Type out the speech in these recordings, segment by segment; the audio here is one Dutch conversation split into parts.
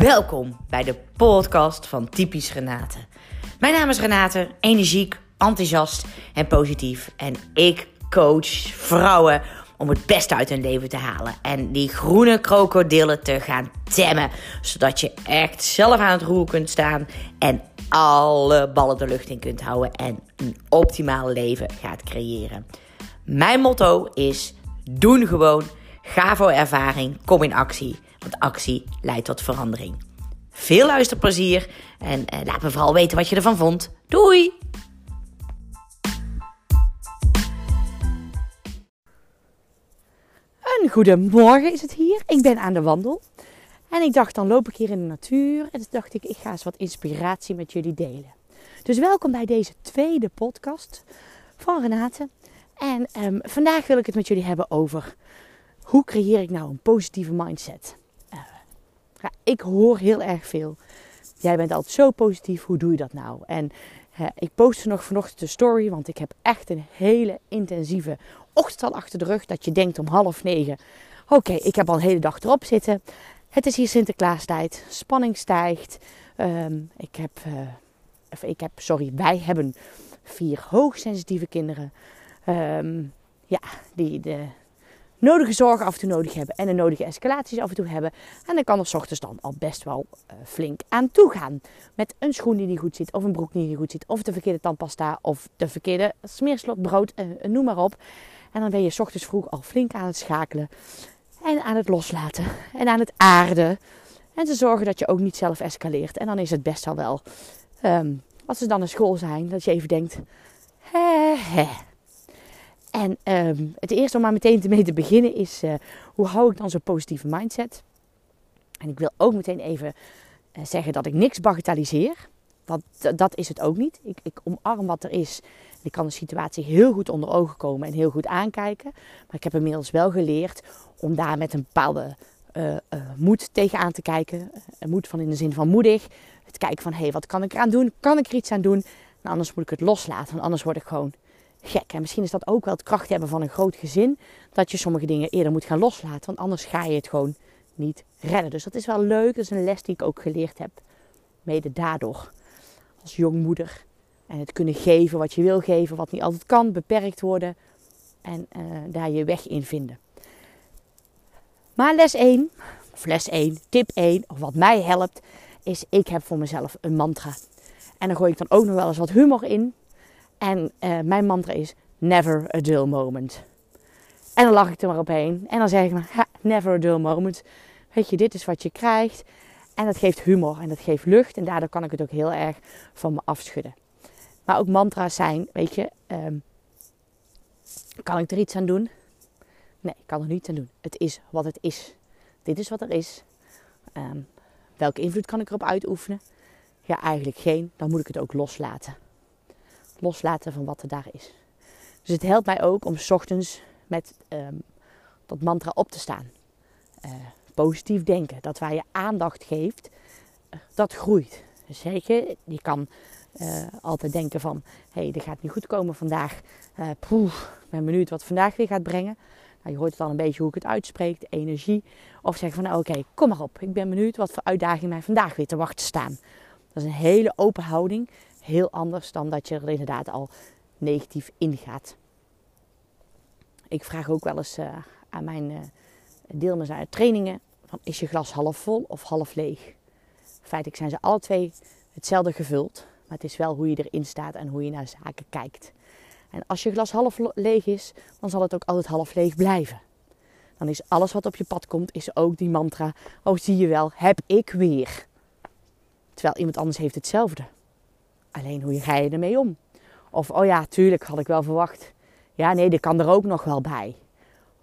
Welkom bij de podcast van Typisch Renate. Mijn naam is Renate, energiek, enthousiast en positief. En ik coach vrouwen om het beste uit hun leven te halen. En die groene krokodillen te gaan temmen. Zodat je echt zelf aan het roer kunt staan. En alle ballen de lucht in kunt houden. En een optimaal leven gaat creëren. Mijn motto is: doen gewoon. Ga voor ervaring. Kom in actie. Want actie leidt tot verandering. Veel luisterplezier. En eh, laat me vooral weten wat je ervan vond. Doei! Een goedemorgen is het hier. Ik ben aan de wandel. En ik dacht, dan loop ik hier in de natuur. En toen dacht ik, ik ga eens wat inspiratie met jullie delen. Dus welkom bij deze tweede podcast van Renate. En ehm, vandaag wil ik het met jullie hebben over hoe creëer ik nou een positieve mindset. Uh, ja, ik hoor heel erg veel. Jij bent altijd zo positief, hoe doe je dat nou? En uh, ik postte nog vanochtend de story, want ik heb echt een hele intensieve ochtend al achter de rug. Dat je denkt om half negen, oké, ik heb al een hele dag erop zitten. Het is hier Sinterklaastijd, spanning stijgt. Um, ik heb, uh, ik heb, sorry, wij hebben vier hoogsensitieve kinderen. Um, ja, die de nodige zorgen af en toe nodig hebben en de nodige escalaties af en toe hebben. En dan kan er ochtends dan al best wel uh, flink aan toe gaan. Met een schoen die niet goed zit, of een broek die niet goed zit, of de verkeerde tandpasta, of de verkeerde smeerslot brood, uh, noem maar op. En dan ben je ochtends vroeg al flink aan het schakelen en aan het loslaten en aan het aarden. En te zorgen dat je ook niet zelf escaleert. En dan is het best wel wel, um, als ze dan naar school zijn, dat je even denkt. En um, het eerste om maar meteen mee te beginnen is, uh, hoe hou ik dan zo'n positieve mindset? En ik wil ook meteen even uh, zeggen dat ik niks bagatelliseer. Want dat is het ook niet. Ik, ik omarm wat er is. Ik kan de situatie heel goed onder ogen komen en heel goed aankijken. Maar ik heb inmiddels wel geleerd om daar met een bepaalde uh, uh, moed tegenaan te kijken. Een moed van in de zin van moedig. Het kijken van, hé, hey, wat kan ik eraan doen? Kan ik er iets aan doen? Nou, anders moet ik het loslaten, want anders word ik gewoon gek. En misschien is dat ook wel het kracht hebben van een groot gezin. Dat je sommige dingen eerder moet gaan loslaten, want anders ga je het gewoon niet redden. Dus dat is wel leuk. Dat is een les die ik ook geleerd heb. Mede daardoor. Als jongmoeder. En het kunnen geven wat je wil geven, wat niet altijd kan, beperkt worden. En uh, daar je weg in vinden. Maar les 1, of les 1, tip 1, of wat mij helpt, is ik heb voor mezelf een mantra. En dan gooi ik dan ook nog wel eens wat humor in. En uh, mijn mantra is never a dull moment. En dan lach ik er maar op heen. En dan zeg ik maar, never a dull moment. Weet je, dit is wat je krijgt. En dat geeft humor en dat geeft lucht. En daardoor kan ik het ook heel erg van me afschudden. Maar ook mantra's zijn, weet je, um, kan ik er iets aan doen? Nee, ik kan er niets aan doen. Het is wat het is. Dit is wat er is. Um, welke invloed kan ik erop uitoefenen? Ja, eigenlijk geen. Dan moet ik het ook loslaten. Loslaten van wat er daar is. Dus het helpt mij ook om s ochtends met um, dat mantra op te staan. Uh, positief denken. Dat waar je aandacht geeft, uh, dat groeit. Weet je, kan uh, altijd denken van... hé, hey, dit gaat niet goed komen vandaag. Uh, poeh, ik ben benieuwd wat vandaag weer gaat brengen. Nou, je hoort het al een beetje hoe ik het uitspreek, energie. Of zeg van, nou, oké, kom maar op. Ik ben benieuwd wat voor uitdagingen mij vandaag weer te wachten staan. Dat is een hele open houding. Heel anders dan dat je er inderdaad al negatief ingaat. Ik vraag ook wel eens uh, aan mijn uh, deelnemers uit trainingen... Van, is je glas half vol of half leeg? Feitelijk zijn ze alle twee hetzelfde gevuld. Maar het is wel hoe je erin staat en hoe je naar zaken kijkt. En als je glas half leeg is, dan zal het ook altijd half leeg blijven. Dan is alles wat op je pad komt, is ook die mantra. Oh, zie je wel, heb ik weer. Terwijl iemand anders heeft hetzelfde. Alleen hoe ga je ermee om? Of, oh ja, tuurlijk, had ik wel verwacht. Ja, nee, dat kan er ook nog wel bij.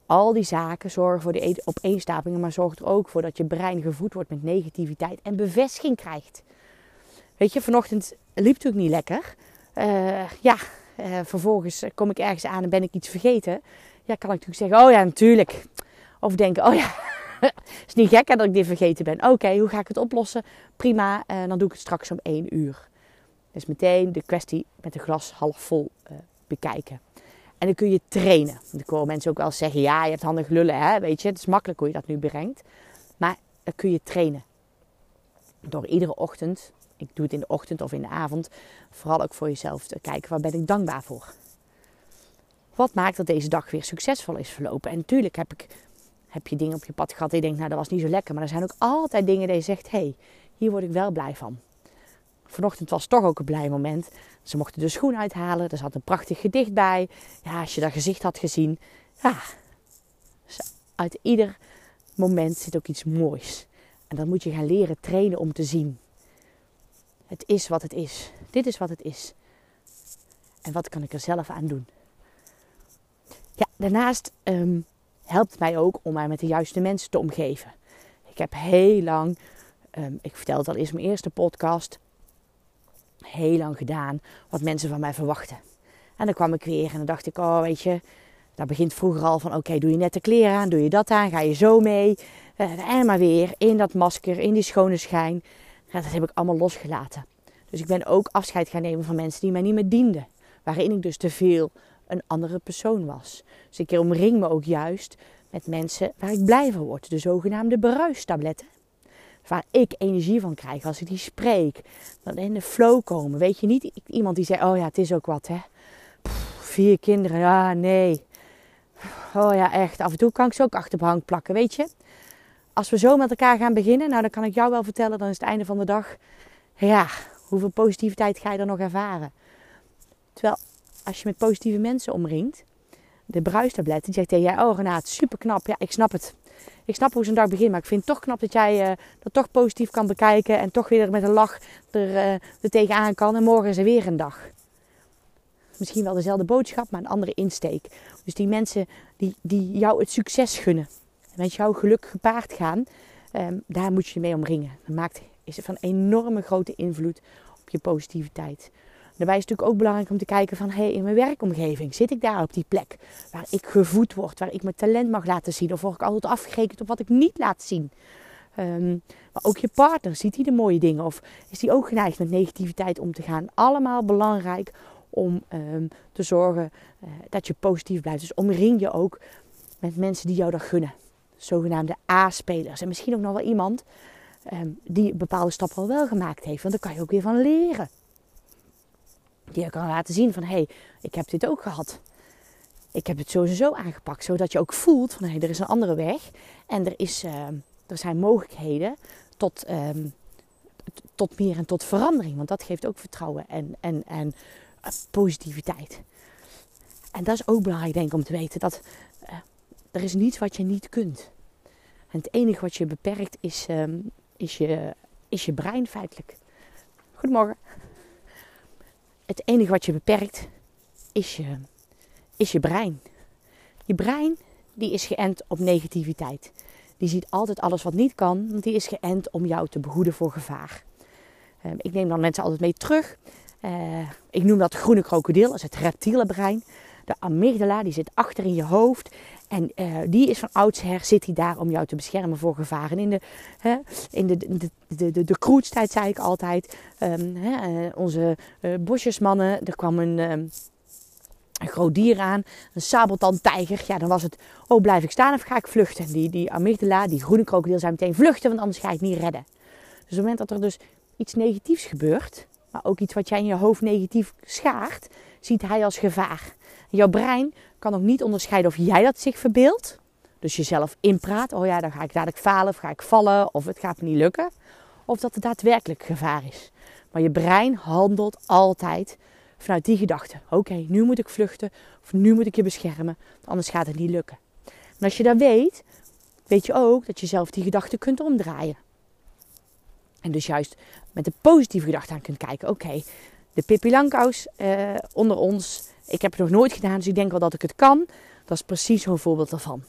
Al die zaken zorgen voor de opeenstapelingen, maar zorgt er ook voor dat je brein gevoed wordt met negativiteit en bevestiging krijgt. Weet je, vanochtend liep het niet lekker. Uh, ja, uh, vervolgens kom ik ergens aan en ben ik iets vergeten. Ja, kan ik natuurlijk zeggen, oh ja, natuurlijk. Of denken, oh ja, is niet gek dat ik dit vergeten ben. Oké, hoe ga ik het oplossen? Prima, uh, dan doe ik het straks om één uur. Dus meteen de kwestie met de glas half vol bekijken. En dan kun je trainen. Want ik hoor mensen ook wel zeggen, ja, je hebt handig lullen, hè? weet je. Het is makkelijk hoe je dat nu brengt. Maar dan kun je trainen. Door iedere ochtend, ik doe het in de ochtend of in de avond, vooral ook voor jezelf te kijken waar ben ik dankbaar voor. Wat maakt dat deze dag weer succesvol is verlopen? En natuurlijk heb, ik, heb je dingen op je pad gehad die je denkt, nou dat was niet zo lekker. Maar er zijn ook altijd dingen die je zegt, hé, hey, hier word ik wel blij van. Vanochtend was toch ook een blij moment. Ze mochten de schoen uithalen. Er zat een prachtig gedicht bij. Ja, als je dat gezicht had gezien. Ja, uit ieder moment zit ook iets moois. En dat moet je gaan leren trainen om te zien. Het is wat het is. Dit is wat het is. En wat kan ik er zelf aan doen? Ja, daarnaast um, helpt mij ook om mij met de juiste mensen te omgeven. Ik heb heel lang, um, ik vertelde al eens mijn eerste podcast, heel lang gedaan wat mensen van mij verwachten. En dan kwam ik weer en dan dacht ik, oh weet je, dat begint vroeger al van oké, doe je net de kleren aan, doe je dat aan, ga je zo mee. Uh, en maar weer in dat masker, in die schone schijn. Dat heb ik allemaal losgelaten. Dus ik ben ook afscheid gaan nemen van mensen die mij niet meer dienden. Waarin ik dus te veel een andere persoon was. Dus ik omring me ook juist met mensen waar ik blij van word. De zogenaamde bruistabletten. Waar ik energie van krijg als ik die spreek. Dan in de flow komen. Weet je niet iemand die zegt: Oh ja, het is ook wat hè. vier kinderen, ja, nee. Oh ja, echt. Af en toe kan ik ze ook achter de plakken, weet je. Als we zo met elkaar gaan beginnen, nou dan kan ik jou wel vertellen, dan is het einde van de dag. Ja, hoeveel positiviteit ga je er nog ervaren? Terwijl als je met positieve mensen omringt, de bruistabletten, die zegt tegen jij, oh Renaat, super knap. Ja, ik snap het. Ik snap hoe zo'n dag begint, maar ik vind het toch knap dat jij uh, dat toch positief kan bekijken en toch weer met een lach er, uh, er tegenaan kan. En morgen is er weer een dag. Misschien wel dezelfde boodschap, maar een andere insteek. Dus die mensen die, die jou het succes gunnen, met jouw geluk gepaard gaan, um, daar moet je mee omringen. Dat maakt, is van enorme grote invloed op je positiviteit. Daarbij is het natuurlijk ook belangrijk om te kijken van... hey, in mijn werkomgeving zit ik daar op die plek waar ik gevoed word... waar ik mijn talent mag laten zien... of word ik altijd afgerekend op wat ik niet laat zien... Um, maar ook je partner, ziet hij de mooie dingen? Of is hij ook geneigd met negativiteit om te gaan? Allemaal belangrijk om um, te zorgen uh, dat je positief blijft. Dus omring je ook met mensen die jou dat gunnen. Zogenaamde A-spelers. En misschien ook nog wel iemand um, die bepaalde stappen al wel gemaakt heeft. Want daar kan je ook weer van leren die je kan laten zien van hé, hey, ik heb dit ook gehad. Ik heb het zo zo aangepakt, zodat je ook voelt van hé, hey, er is een andere weg en er, is, uh, er zijn mogelijkheden tot, um, tot meer en tot verandering. Want dat geeft ook vertrouwen en, en, en uh, positiviteit. En dat is ook belangrijk denk ik om te weten dat uh, er is niets wat je niet kunt. En het enige wat je beperkt is, um, is, je, is je brein feitelijk. Goedemorgen het enige wat je beperkt is je, is je brein. Je brein die is geënt op negativiteit. Die ziet altijd alles wat niet kan, want die is geënt om jou te behoeden voor gevaar. Um, ik neem dan mensen altijd mee terug. Uh, ik noem dat groene krokodil, dat is het reptiele brein. De amygdala die zit achter in je hoofd en uh, die is van oudsher, zit hij daar om jou te beschermen voor gevaren. In de, hè, in de, de, de, de, de kroetstijd zei ik altijd, um, hè, uh, onze uh, bosjesmannen, er kwam een, um, een groot dier aan, een sabeltandtijger. Ja, dan was het, oh blijf ik staan of ga ik vluchten? Die, die amygdala, die groene krokodil, zei meteen vluchten, want anders ga ik niet redden. Dus op het moment dat er dus iets negatiefs gebeurt, maar ook iets wat jij in je hoofd negatief schaart, ziet hij als gevaar. Jouw brein kan ook niet onderscheiden of jij dat zich verbeeldt. Dus jezelf inpraat. Oh ja, dan ga ik dadelijk falen of ga ik vallen of het gaat me niet lukken. Of dat het daadwerkelijk gevaar is. Maar je brein handelt altijd vanuit die gedachte. Oké, nu moet ik vluchten of nu moet ik je beschermen. Anders gaat het niet lukken. En als je dat weet, weet je ook dat je zelf die gedachte kunt omdraaien. En dus juist met een positieve gedachte aan kunt kijken. Oké, de Pippi Langkous uh, onder ons ik heb het nog nooit gedaan, dus ik denk wel dat ik het kan. Dat is precies zo'n voorbeeld daarvan.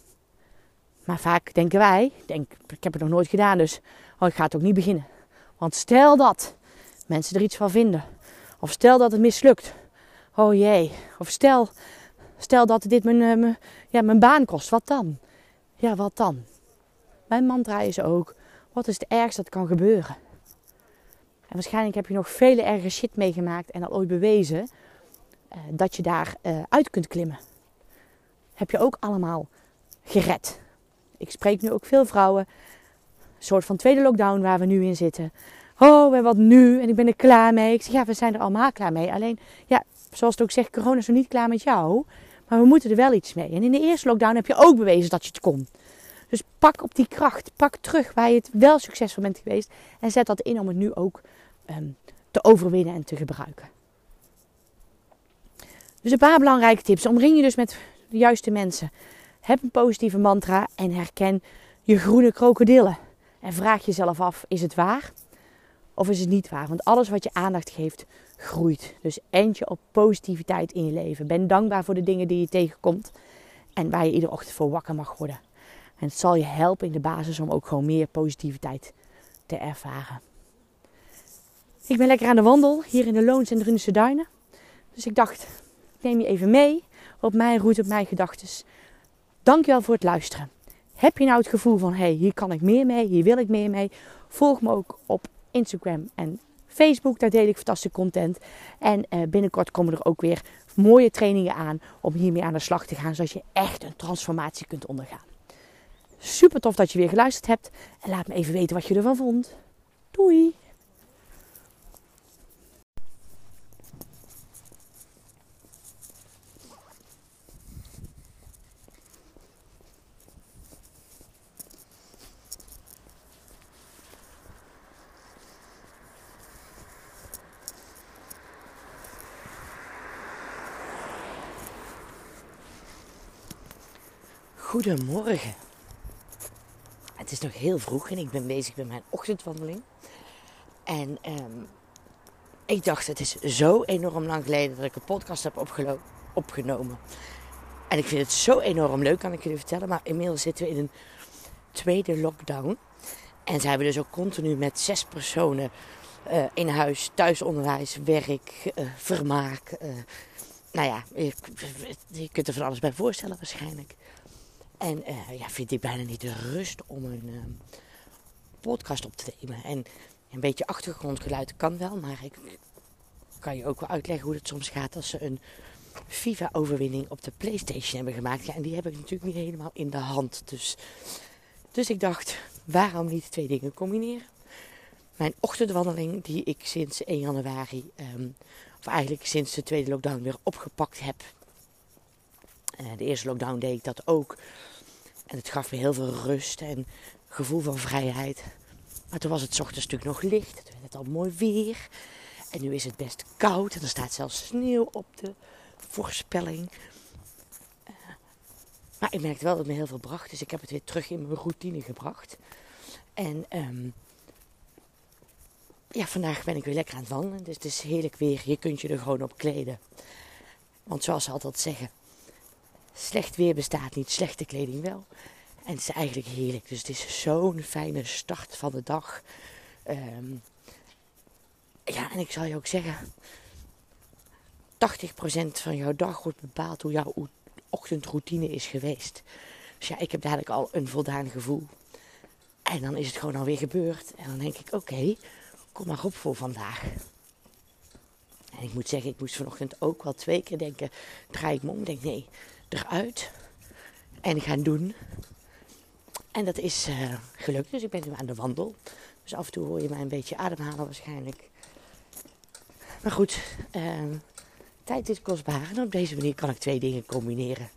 Maar vaak denken wij, denk, ik heb het nog nooit gedaan, dus oh, ik ga het ook niet beginnen. Want stel dat mensen er iets van vinden. Of stel dat het mislukt. Oh jee. Of stel, stel dat dit mijn, mijn, ja, mijn baan kost. Wat dan? Ja, wat dan? Mijn mantra is ook, wat is het ergste dat kan gebeuren? En waarschijnlijk heb je nog vele erge shit meegemaakt en al ooit bewezen uh, dat je daar uh, uit kunt klimmen. Heb je ook allemaal gered. Ik spreek nu ook veel vrouwen. Een soort van tweede lockdown waar we nu in zitten. Oh, en wat nu? En ik ben er klaar mee. Ik zeg, ja, we zijn er allemaal klaar mee. Alleen, ja, zoals het ook zegt, corona is nog niet klaar met jou. Maar we moeten er wel iets mee. En in de eerste lockdown heb je ook bewezen dat je het kon. Dus pak op die kracht. Pak terug waar je het wel succesvol bent geweest. En zet dat in om het nu ook ehm, te overwinnen en te gebruiken. Dus een paar belangrijke tips. Omring je dus met de juiste mensen. Heb een positieve mantra en herken je groene krokodillen. En vraag jezelf af, is het waar? Of is het niet waar? Want alles wat je aandacht geeft, groeit. Dus end je op positiviteit in je leven. Ben dankbaar voor de dingen die je tegenkomt. En waar je iedere ochtend voor wakker mag worden. En het zal je helpen in de basis om ook gewoon meer positiviteit te ervaren. Ik ben lekker aan de wandel hier in de Loons en Drunense Duinen. Dus ik dacht, ik neem je even mee op mijn route, op mijn gedachten. Dankjewel voor het luisteren. Heb je nou het gevoel van, hé, hey, hier kan ik meer mee, hier wil ik meer mee? Volg me ook op Instagram en Facebook. Daar deel ik fantastische content. En uh, binnenkort komen er ook weer mooie trainingen aan om hiermee aan de slag te gaan. Zodat je echt een transformatie kunt ondergaan. Super tof dat je weer geluisterd hebt. En laat me even weten wat je ervan vond. Doei! Goedemorgen. Het is nog heel vroeg en ik ben bezig met mijn ochtendwandeling. En um, ik dacht, het is zo enorm lang geleden dat ik een podcast heb opgenomen. En ik vind het zo enorm leuk, kan ik jullie vertellen. Maar inmiddels zitten we in een tweede lockdown. En zijn we dus ook continu met zes personen uh, in huis, thuisonderwijs, werk, uh, vermaak. Uh, nou ja, je, je, kunt er van alles bij voorstellen waarschijnlijk. En uh, ja, vind ik bijna niet de rust om een uh, podcast op te nemen. En een beetje achtergrondgeluid kan wel, maar ik kan je ook wel uitleggen hoe het soms gaat als ze een FIFA-overwinning op de PlayStation hebben gemaakt. Ja, en die heb ik natuurlijk niet helemaal in de hand. Dus, dus ik dacht, waarom niet twee dingen combineren? Mijn ochtendwandeling, die ik sinds 1 januari, um, of eigenlijk sinds de tweede lockdown weer opgepakt heb. Uh, de eerste lockdown deed ik dat ook. En het gaf me heel veel rust en gevoel van vrijheid. Maar toen was het ochtends natuurlijk nog licht. Toen werd het al mooi weer. En nu is het best koud. En er staat zelfs sneeuw op de voorspelling. Uh, maar ik merkte wel dat het me heel veel bracht. Dus ik heb het weer terug in mijn routine gebracht. En um, ja, vandaag ben ik weer lekker aan het wandelen. Dus het is heerlijk weer. Je kunt je er gewoon op kleden. Want zoals ze altijd zeggen, Slecht weer bestaat niet, slechte kleding wel. En het is eigenlijk heerlijk. Dus het is zo'n fijne start van de dag. Um, ja, en ik zal je ook zeggen: 80% van jouw dag wordt bepaald hoe jouw ochtendroutine is geweest. Dus ja, ik heb dadelijk al een voldaan gevoel. En dan is het gewoon alweer gebeurd. En dan denk ik: oké, kom maar op voor vandaag. En ik moet zeggen, ik moest vanochtend ook wel twee keer denken: draai ik me om? Denk nee, eruit en gaan doen. En dat is uh, gelukt, dus ik ben nu aan de wandel. Dus af en toe hoor je mij een beetje ademhalen waarschijnlijk. Maar goed, uh, tijd is kostbaar en op deze manier kan ik twee dingen combineren.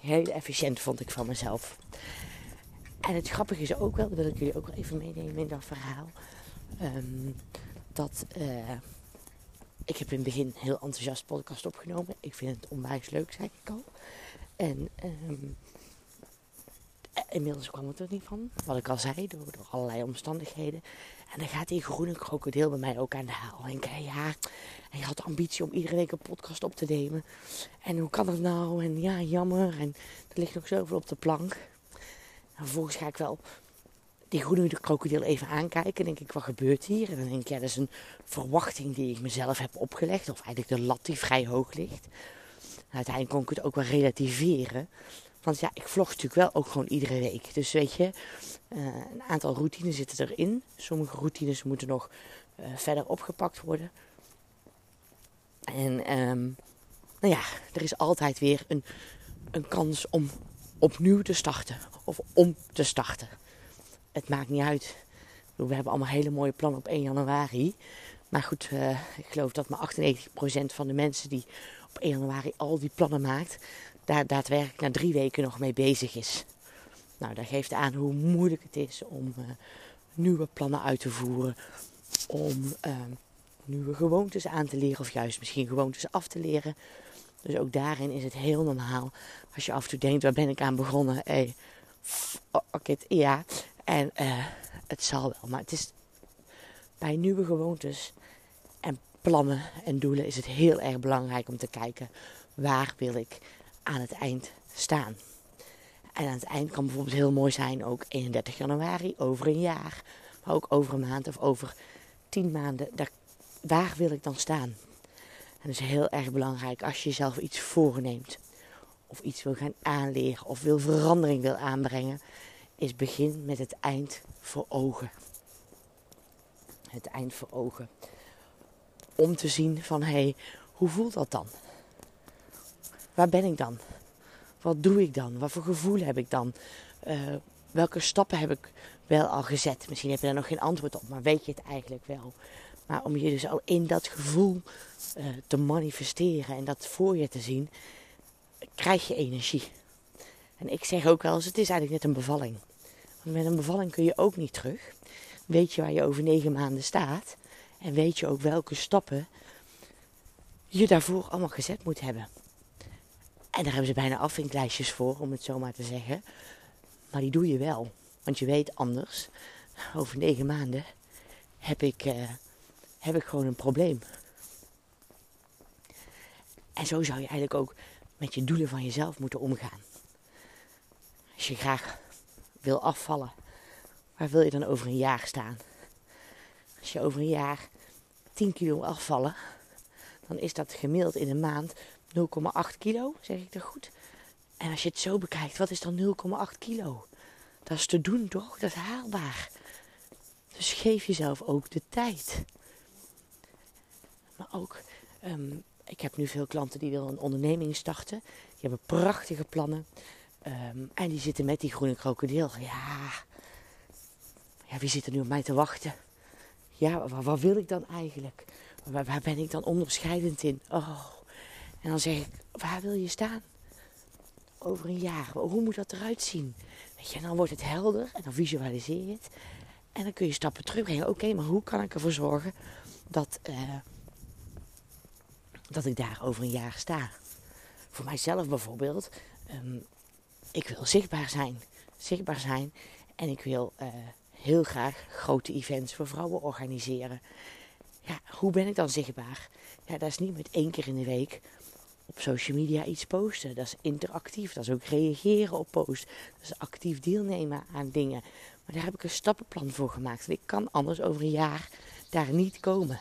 Heel efficiënt vond ik van mezelf. En het grappige is ook wel, dat wil ik jullie ook wel even meenemen in dat verhaal. Um, dat uh, ik heb in het begin heel enthousiast podcast opgenomen. Ik vind het onwijs leuk, zei ik al. En um, inmiddels kwam het er niet van. Wat ik al zei, door, allerlei omstandigheden. En dan gaat die groene krokodil bij mij ook aan de haal. En ik ja, en je had de ambitie om iedere week een podcast op te nemen. En hoe kan dat nou? En ja, jammer. En er ligt nog zoveel op de plank. En vervolgens ga ik wel die groene krokodil even aankijken. En denk ik, wat gebeurt hier? En dan denk ik, ja, dat is een verwachting die ik mezelf heb opgelegd. Of eigenlijk de lat die vrij hoog ligt. Uiteindelijk kon ik het ook wel relativeren. Want ja, ik vlog natuurlijk wel ook gewoon iedere week. Dus weet je, uh, een aantal routines zitten erin. Sommige routines moeten nog uh, verder opgepakt worden. En um, nou ja, er is altijd weer een, een kans om opnieuw te starten. Of om te starten het maakt niet uit We hebben allemaal hele mooie plannen op 1 januari. Maar goed, uh, ik geloof dat maar 98% van de mensen die op 1 januari al die plannen maakt, daar daadwerkelijk na drie weken nog mee bezig is. Nou, dat geeft aan hoe moeilijk het is om uh, nieuwe plannen uit te voeren. Om uh, nieuwe gewoontes aan te leren of juist misschien gewoontes af te leren. Dus ook daarin is het heel normaal als je af en toe denkt, waar ben ik aan begonnen? Hey, oké, ja. En uh, het zal wel, maar het is bij nieuwe gewoontes en plannen en doelen is het heel erg belangrijk om te kijken waar wil ik aan het eind staan. En aan het eind kan bijvoorbeeld heel mooi zijn, ook 31 januari, over een jaar, maar ook over een maand of over tien maanden. Daar, waar wil ik dan staan? En dat is heel erg belangrijk als je jezelf iets voorneemt, of iets wil gaan aanleren, of wil verandering wil aanbrengen, is begin met het eind voor ogen. Het eind voor ogen. Om te zien van hé, hey, hoe voelt dat dan? Waar ben ik dan? Wat doe ik dan? Wat voor gevoel heb ik dan? Uh, welke stappen heb ik wel al gezet? Misschien heb je daar nog geen antwoord op, maar weet je het eigenlijk wel? Maar om je dus al in dat gevoel uh, te manifesteren en dat voor je te zien, krijg je energie. En ik zeg ook wel eens, het is eigenlijk net een bevalling. Met een bevalling kun je ook niet terug. Weet je waar je over negen maanden staat. En weet je ook welke stappen je daarvoor allemaal gezet moet hebben. En daar hebben ze bijna afvinklijstjes voor, om het zo maar te zeggen. Maar die doe je wel. Want je weet anders, over negen maanden heb ik, uh, heb ik gewoon een probleem. En zo zou je eigenlijk ook met je doelen van jezelf moeten omgaan. Als je graag wil afvallen, waar wil je dan over een jaar staan? Als je over een jaar 10 kilo afvallen, dan is dat gemiddeld in een maand 0,8 kilo, zeg ik dat goed? En als je het zo bekijkt, wat is dan 0,8 kilo? Dat is te doen toch? Dat is haalbaar. Dus geef jezelf ook de tijd. Maar ook, um, ik heb nu veel klanten die willen een onderneming starten. Die hebben prachtige plannen. Um, en die zitten met die groene krokodil. Ja, ja, wie zit er nu op mij te wachten? Ja, wat, wil ik dan eigenlijk? Waar, ben ik dan onderscheidend in? Oh. En dan zeg ik, waar wil je staan? Over een jaar. Hoe moet dat eruit zien? Weet je, en dan wordt het helder en dan visualiseer je het. En dan kun je stappen terugbrengen. Oké, maar hoe kan ik ervoor zorgen dat, uh, dat ik daar over een jaar sta? Voor mijzelf bijvoorbeeld. Um, ik wil zichtbaar zijn. Zichtbaar zijn. En ik wil uh, heel graag grote events voor vrouwen organiseren. Ja, hoe ben ik dan zichtbaar? Ja, dat is niet met één keer in de week op social media iets posten. Dat is interactief. Dat is ook reageren op posts. Dat is actief deelnemen aan dingen. Maar daar heb ik een stappenplan voor gemaakt. Ik kan anders over een jaar daar niet komen.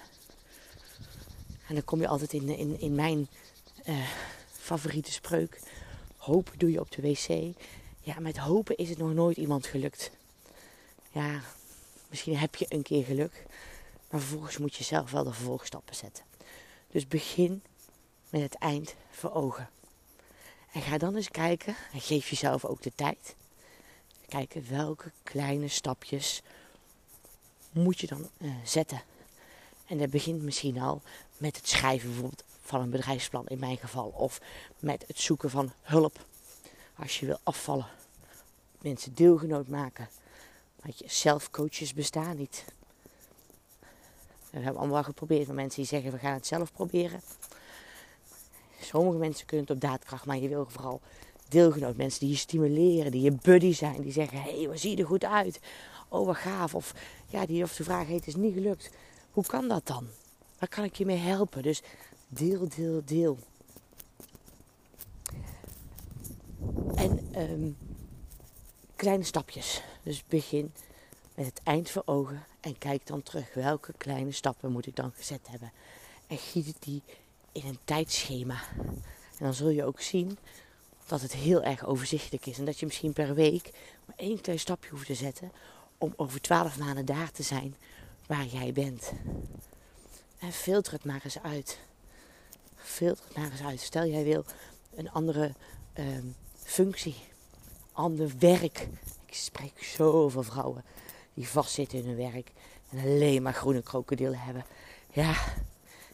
En dan kom je altijd in, in, in mijn uh, favoriete spreuk. Hopen doe je op de wc. Ja, met hopen is het nog nooit iemand gelukt. Ja, misschien heb je een keer geluk. Maar vervolgens moet je zelf wel de vervolgstappen zetten. Dus begin met het eind voor ogen. En ga dan eens kijken en geef jezelf ook de tijd. Kijken welke kleine stapjes moet je dan uh, zetten. En dat begint misschien al met het schrijven bijvoorbeeld van een bedrijfsplan in mijn geval. Of met het zoeken van hulp als je wil afvallen. Mensen deelgenoot maken. Want zelfcoaches bestaan niet. We hebben allemaal geprobeerd van mensen die zeggen we gaan het zelf proberen. Sommige mensen kunnen het op daadkracht, maar je wil vooral deelgenoot. Mensen die je stimuleren, die je buddy zijn. Die zeggen, hé, hey, wat zie je er goed uit? Oh, wat gaaf. Of ja, die of de vraag, het is niet gelukt. Hoe kan dat dan? Waar kan ik je mee helpen? Dus deel, deel, deel. En um, kleine stapjes. Dus begin met het eind voor ogen en kijk dan terug. Welke kleine stappen moet ik dan gezet hebben? En giet die in een tijdschema. En dan zul je ook zien dat het heel erg overzichtelijk is. En dat je misschien per week maar één klein stapje hoeft te zetten om over twaalf maanden daar te zijn waar jij bent. En filter het maar eens uit. Filter maar eens uit. Stel jij wil een andere um, functie, ander werk. Ik spreek zoveel vrouwen die vastzitten in hun werk en alleen maar groene krokodillen hebben. Ja,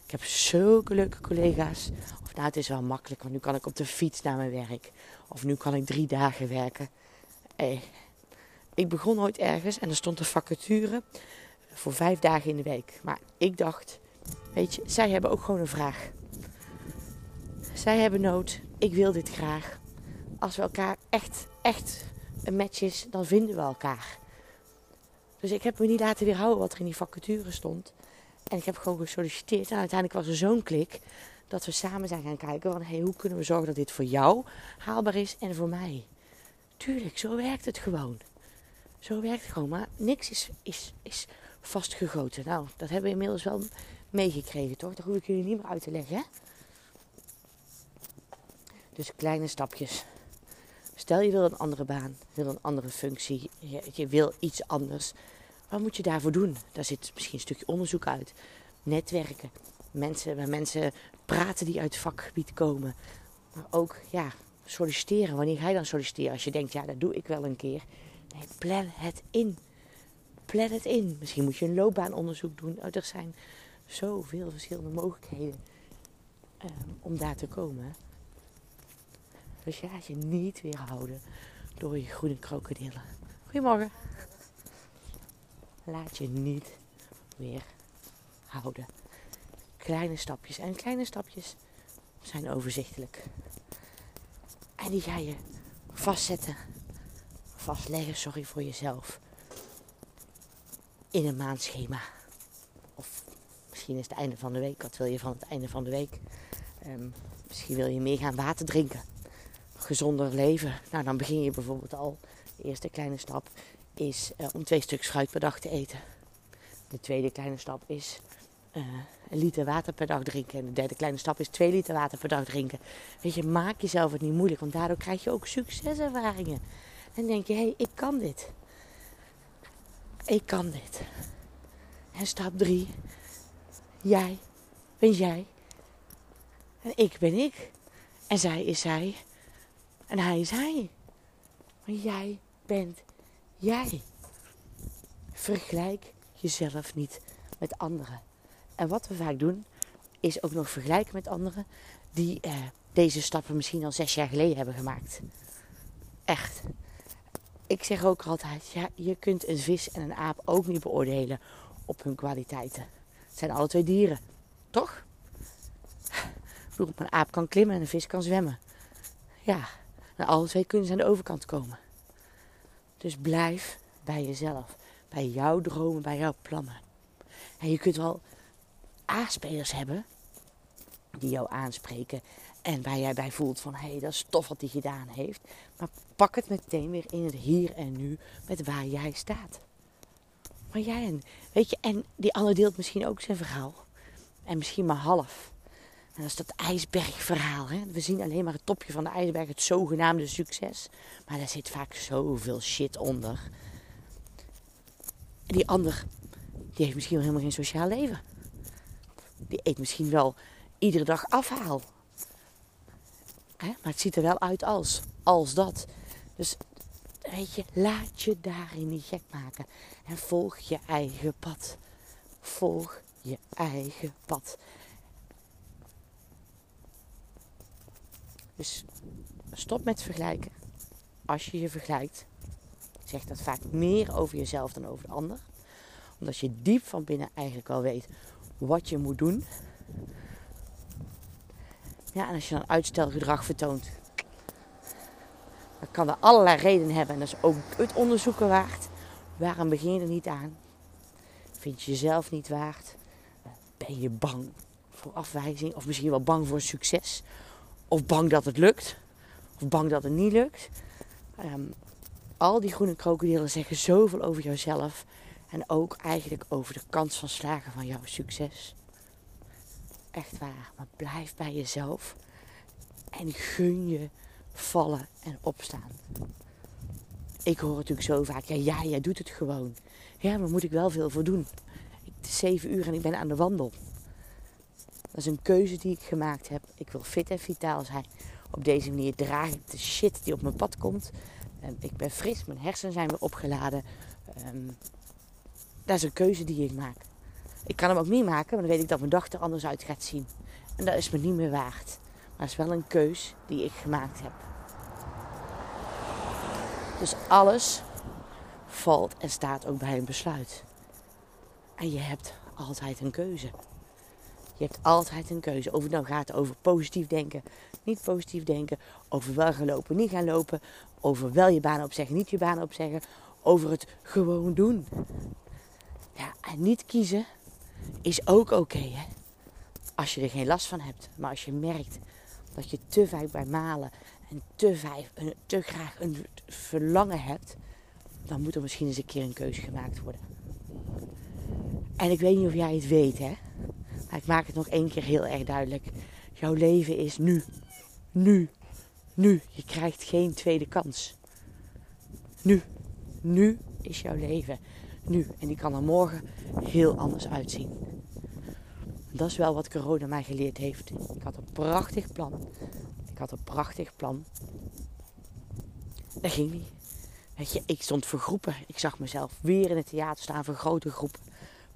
ik heb zulke leuke collega's. Of nou, het is wel makkelijk, want nu kan ik op de fiets naar mijn werk. Of nu kan ik drie dagen werken. Ik begon ooit ergens en er stond een vacature voor vijf dagen in de week. Maar ik dacht, weet je, zij hebben ook gewoon een vraag. Zij hebben nood, ik wil dit graag. Als we elkaar echt, echt een match is, dan vinden we elkaar. Dus ik heb me niet laten weerhouden wat er in die vacature stond. En ik heb gewoon gesolliciteerd. En uiteindelijk was er zo'n klik dat we samen zijn gaan kijken van hey, hoe kunnen we zorgen dat dit voor jou haalbaar is en voor mij. Tuurlijk, zo werkt het gewoon. Zo werkt het gewoon. Maar niks is, is, is vastgegoten. Nou, dat hebben we inmiddels wel meegekregen, toch? Dat hoef ik jullie niet meer uit te leggen, hè? Dus kleine stapjes. Stel je wil een andere baan, wil een andere functie, je, wil iets anders. Wat moet je daarvoor doen? Daar zit misschien een stukje onderzoek uit. Netwerken. Mensen, met mensen praten die uit het vakgebied komen. Maar ook ja, solliciteren. Wanneer ga je dan solliciteren? Als je denkt, ja, dat doe ik wel een keer. Nee, plan het in. Plan het in. Misschien moet je een loopbaanonderzoek doen. Oh, er zijn zoveel verschillende mogelijkheden um, om daar te komen. Dus ja, je niet weerhouden door je groene krokodillen. Goedemorgen. Laat je niet weer houden. Kleine stapjes. En kleine stapjes zijn overzichtelijk. En die ga je vastzetten. Vastleggen, sorry voor jezelf. In een maandschema. Of misschien is het einde van de week. Wat wil je van het einde van de week? Um, misschien wil je meer gaan water drinken gezonder leven. Nou, dan begin je bijvoorbeeld al. De eerste kleine stap is uh, om twee stuks fruit per dag te eten. De tweede kleine stap is uh, een liter water per dag drinken. En de derde kleine stap is twee liter water per dag drinken. Weet je, maak jezelf het niet moeilijk, want daardoor krijg je ook succeservaringen. En denk je, hé, hey, ik kan dit. Ik kan dit. En stap drie, jij ben jij. En ik ben ik. En zij is zij. En hij is hij. Maar jij bent jij. Vergelijk jezelf niet met anderen. En wat we vaak doen, is ook nog vergelijken met anderen die eh, deze stappen misschien al zes jaar geleden hebben gemaakt. Echt. Ik zeg ook altijd, ja, je kunt een vis en een aap ook niet beoordelen op hun kwaliteiten. Het zijn alle twee dieren, toch? Ik bedoel, een aap kan klimmen en een vis kan zwemmen. Ja, en alle twee kunnen ze aan de overkant komen. Dus blijf bij jezelf. Bij jouw dromen, bij jouw plannen. En je kunt wel A-spelers hebben die jou aanspreken en waar jij bij voelt van hé, hey, dat is tof wat hij gedaan heeft. Maar pak het meteen weer in het hier en nu met waar jij staat. Maar jij en, weet je, en die ander deelt misschien ook zijn verhaal. En misschien maar half. En dat is dat ijsbergverhaal. Hè? We zien alleen maar het topje van de ijsberg, het zogenaamde succes. Maar daar zit vaak zoveel shit onder. En die ander, die heeft misschien wel helemaal geen sociaal leven. Die eet misschien wel iedere dag afhaal. Hè? Maar het ziet er wel uit als, als dat. Dus weet je, laat je daarin niet gek maken. En volg je eigen pad. Volg je eigen pad. Dus stop met vergelijken. Als je je vergelijkt, zegt dat vaak meer over jezelf dan over de ander. Omdat je diep van binnen eigenlijk al weet wat je moet doen. Ja, en als je dan uitstelgedrag vertoont, dan kan er allerlei redenen hebben. En dat is ook het onderzoeken waard. Waarom begin je er niet aan? Vind je jezelf niet waard? Ben je bang voor afwijzing? Of misschien wel bang voor succes? Of bang dat het lukt. Of bang dat het niet lukt. Ehm, al die groene krokodillen zeggen zoveel over jouzelf. En ook eigenlijk over de kans van slagen van jouw succes. Echt waar. Maar blijf bij jezelf. En gun je vallen en opstaan. Ik hoor natuurlijk zo vaak. Ja, ja, jij doet het gewoon. Ja, maar moet ik wel veel voor doen. Het is zeven uur en ik ben aan de wandel. Dat is een keuze die ik gemaakt heb. Ik wil fit en vitaal zijn. Op deze manier draag ik de shit die op mijn pad komt. Um, ik ben fris, mijn hersenen zijn weer opgeladen. Um, dat is een keuze die ik maak. Ik kan hem ook niet maken, maar dan weet ik dat mijn dag er anders uit gaat zien. En dat is me niet meer waard. Maar het is wel een keus die ik gemaakt heb. Dus alles valt en staat ook bij een besluit. En je hebt altijd een keuze. Je hebt altijd een keuze. Of het nou gaat over positief denken, niet positief denken. Over wel gaan lopen, niet gaan lopen. Over wel je baan opzeggen, niet je baan opzeggen. Over het gewoon doen. Ja, en niet kiezen is ook oké, hè. Als je er geen last van hebt. Maar als je merkt dat je te vaak bij malen en te, vaak, te graag een verlangen hebt, dan moet er misschien eens een keer een keuze gemaakt worden. En ik weet niet of jij het weet, hè. Ik maak het nog één keer heel erg duidelijk. Jouw leven is nu. Nu. Nu. Je krijgt geen tweede kans. Nu. Nu is jouw leven. Nu. En die kan er morgen heel anders uitzien. Dat is wel wat corona mij geleerd heeft. Ik had een prachtig plan. Ik had een prachtig plan. Dat ging niet. Weet je, ik stond voor groepen. Ik zag mezelf weer in het theater staan voor grote groepen.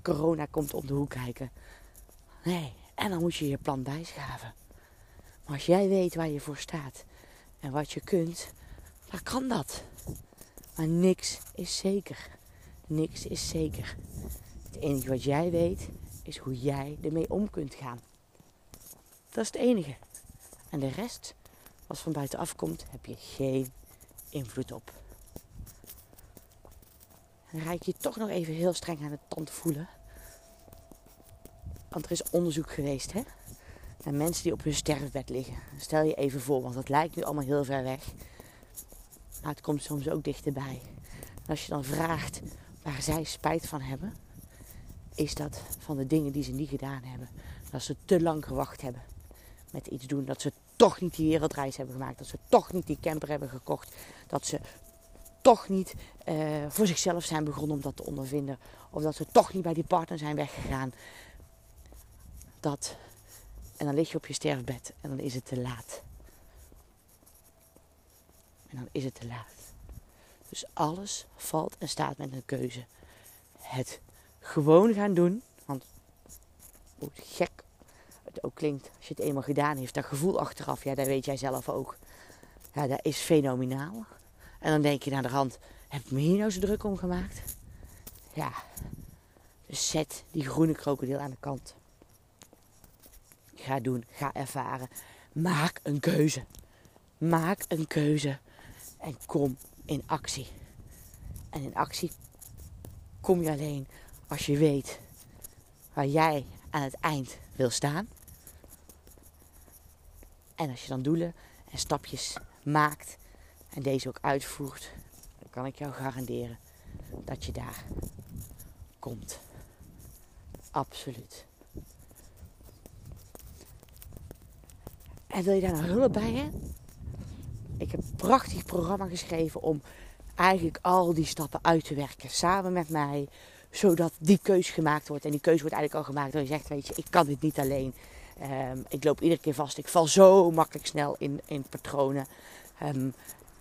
Corona komt om de hoek kijken. Nee, en dan moet je je plan bijschaven. Maar als jij weet waar je voor staat en wat je kunt, dan kan dat. Maar niks is zeker. Niks is zeker. Het enige wat jij weet is hoe jij ermee om kunt gaan. Dat is het enige. En de rest, wat van buitenaf komt, heb je geen invloed op. Dan ga ik je toch nog even heel streng aan de tand voelen. Want er is onderzoek geweest hè, naar mensen die op hun sterfbed liggen. Stel je even voor, want het lijkt nu allemaal heel ver weg. Maar het komt soms ook dichterbij. En als je dan vraagt waar zij spijt van hebben, is dat van de dingen die ze niet gedaan hebben. Dat ze te lang gewacht hebben met iets doen. Dat ze toch niet die wereldreis hebben gemaakt. Dat ze toch niet die camper hebben gekocht. Dat ze toch niet uh, voor zichzelf zijn begonnen om dat te ondervinden. Of dat ze toch niet bij die partner zijn weggegaan. Dat. En dan lig je op je sterfbed en dan is het te laat. En dan is het te laat. Dus alles valt en staat met een keuze. Het gewoon gaan doen. Want hoe gek het ook klinkt, als je het eenmaal gedaan heeft, dat gevoel achteraf, ja, dat weet jij zelf ook. Ja, dat is fenomenaal. En dan denk je naar de hand, heb ik me hier nou zo druk om gemaakt? Ja, dus zet die groene krokodil aan de kant. Ga doen, ga ervaren. Maak een keuze. Maak een keuze en kom in actie. En in actie kom je alleen als je weet waar jij aan het eind wil staan. En als je dan doelen en stapjes maakt en deze ook uitvoert, dan kan ik jou garanderen dat je daar komt. Absoluut. En wil je daar nou hulp bij? Ik heb een prachtig programma geschreven om eigenlijk al die stappen uit te werken. Samen met mij. Zodat die keus gemaakt wordt. En die keuze wordt eigenlijk al gemaakt. Dat je zegt, weet je, ik kan dit niet alleen. Um, ik loop iedere keer vast. Ik val zo makkelijk snel in, in patronen. Um,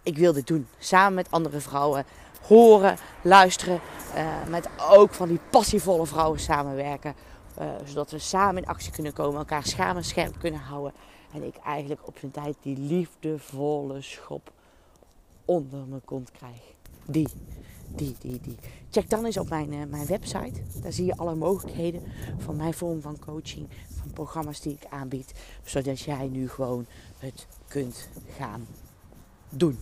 ik wil dit doen. Samen met andere vrouwen. Horen, luisteren. Uh, met ook van die passievolle vrouwen samenwerken. Uh, zodat we samen in actie kunnen komen. Elkaar schamen scherp kunnen houden. En ik eigenlijk op zijn tijd die liefdevolle schop onder mijn kont krijg. Die, die, die, die. Check dan eens op mijn, uh, mijn website. Daar zie je alle mogelijkheden van mijn vorm van coaching. Van programma's die ik aanbied. Zodat jij nu gewoon het kunt gaan doen.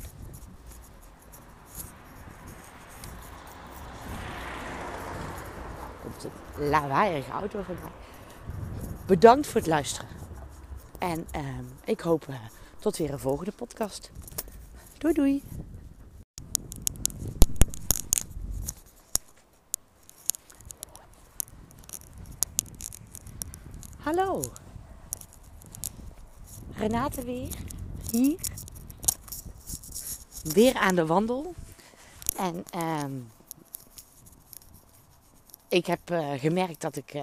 Komt een lawaaierige auto voorbij. Bedankt voor het luisteren. En uh, ik hoop uh, tot weer een volgende podcast. Doei doei. Hallo. Renate weer. Hier. Weer aan de wandel. En uh, ik heb uh, gemerkt dat ik, uh,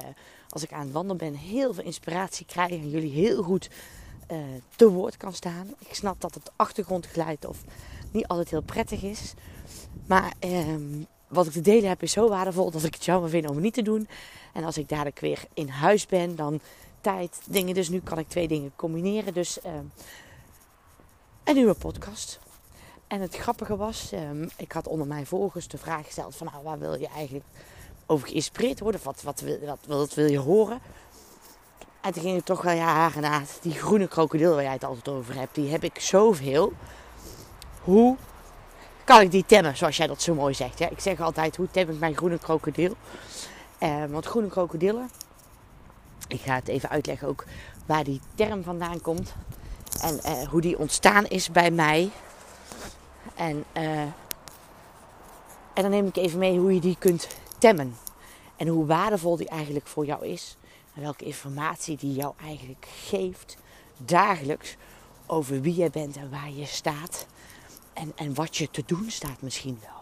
als ik aan het wandelen ben, heel veel inspiratie krijg. En jullie heel goed uh, te woord kan staan. Ik snap dat het achtergrondgeluid of niet altijd heel prettig is. Maar ehm, wat ik te delen heb is zo waardevol dat ik het jammer vind om het niet te doen. En als ik dadelijk weer in huis ben, dan tijd, dingen. Dus nu kan ik twee dingen combineren. Dus uh, een nieuwe podcast. En het grappige was, um, ik had onder mijn volgers de vraag gesteld van nou, waar wil je eigenlijk over geïnspireerd worden? Wat, wat, wat, wat wil je horen? En toen ging het toch wel, ja, Renaat, die groene krokodil waar jij het altijd over hebt, die heb ik zoveel. Hoe kan ik die temmen, zoals jij dat zo mooi zegt? Hè? Ik zeg altijd, hoe tem ik mijn groene krokodil? Uh, want groene krokodillen, ik ga het even uitleggen ook waar die term vandaan komt. En uh, hoe die ontstaan is bij mij. En, uh, en dan neem ik even mee hoe je die kunt En hoe waardevol die eigenlijk voor jou is. En welke informatie die jou eigenlijk geeft dagelijks over wie je bent en waar je staat. En, en wat je te doen staat misschien wel.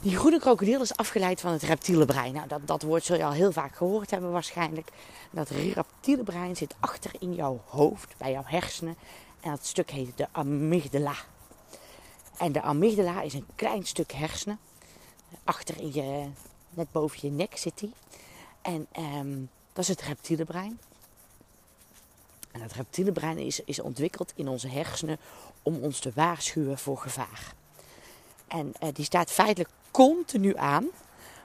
Die groene krokodil is afgeleid van het reptiele brein. Nou, dat, dat woord zul je al heel vaak gehoord hebben waarschijnlijk. Dat reptiele brein zit achter in jouw hoofd, bij jouw hersenen. En dat stuk heet de amygdala. En de amygdala is een klein stuk hersenen. Achter in je, net boven je nek zit die. En um, dat is het reptiele brein. En het reptiele brein is, is ontwikkeld in onze hersenen om ons te waarschuwen voor gevaar. En uh, die staat feitelijk continu aan.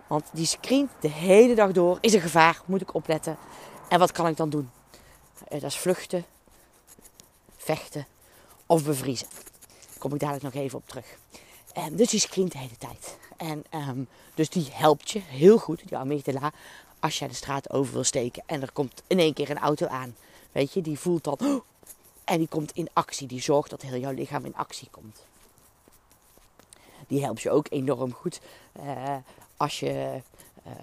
Want die screent de hele dag door. Is er gevaar? Moet ik opletten? En wat kan ik dan doen? Uh, dat is vluchten, vechten of bevriezen. Daar kom ik dadelijk nog even op terug. Um, dus die screent de hele tijd. En um, dus die helpt je heel goed, die amygdala, als jij de straat over wil steken. En er komt in één keer een auto aan. Weet je, die voelt dat. Oh, en die komt in actie. Die zorgt dat heel jouw lichaam in actie komt. Die helpt je ook enorm goed uh, als je uh,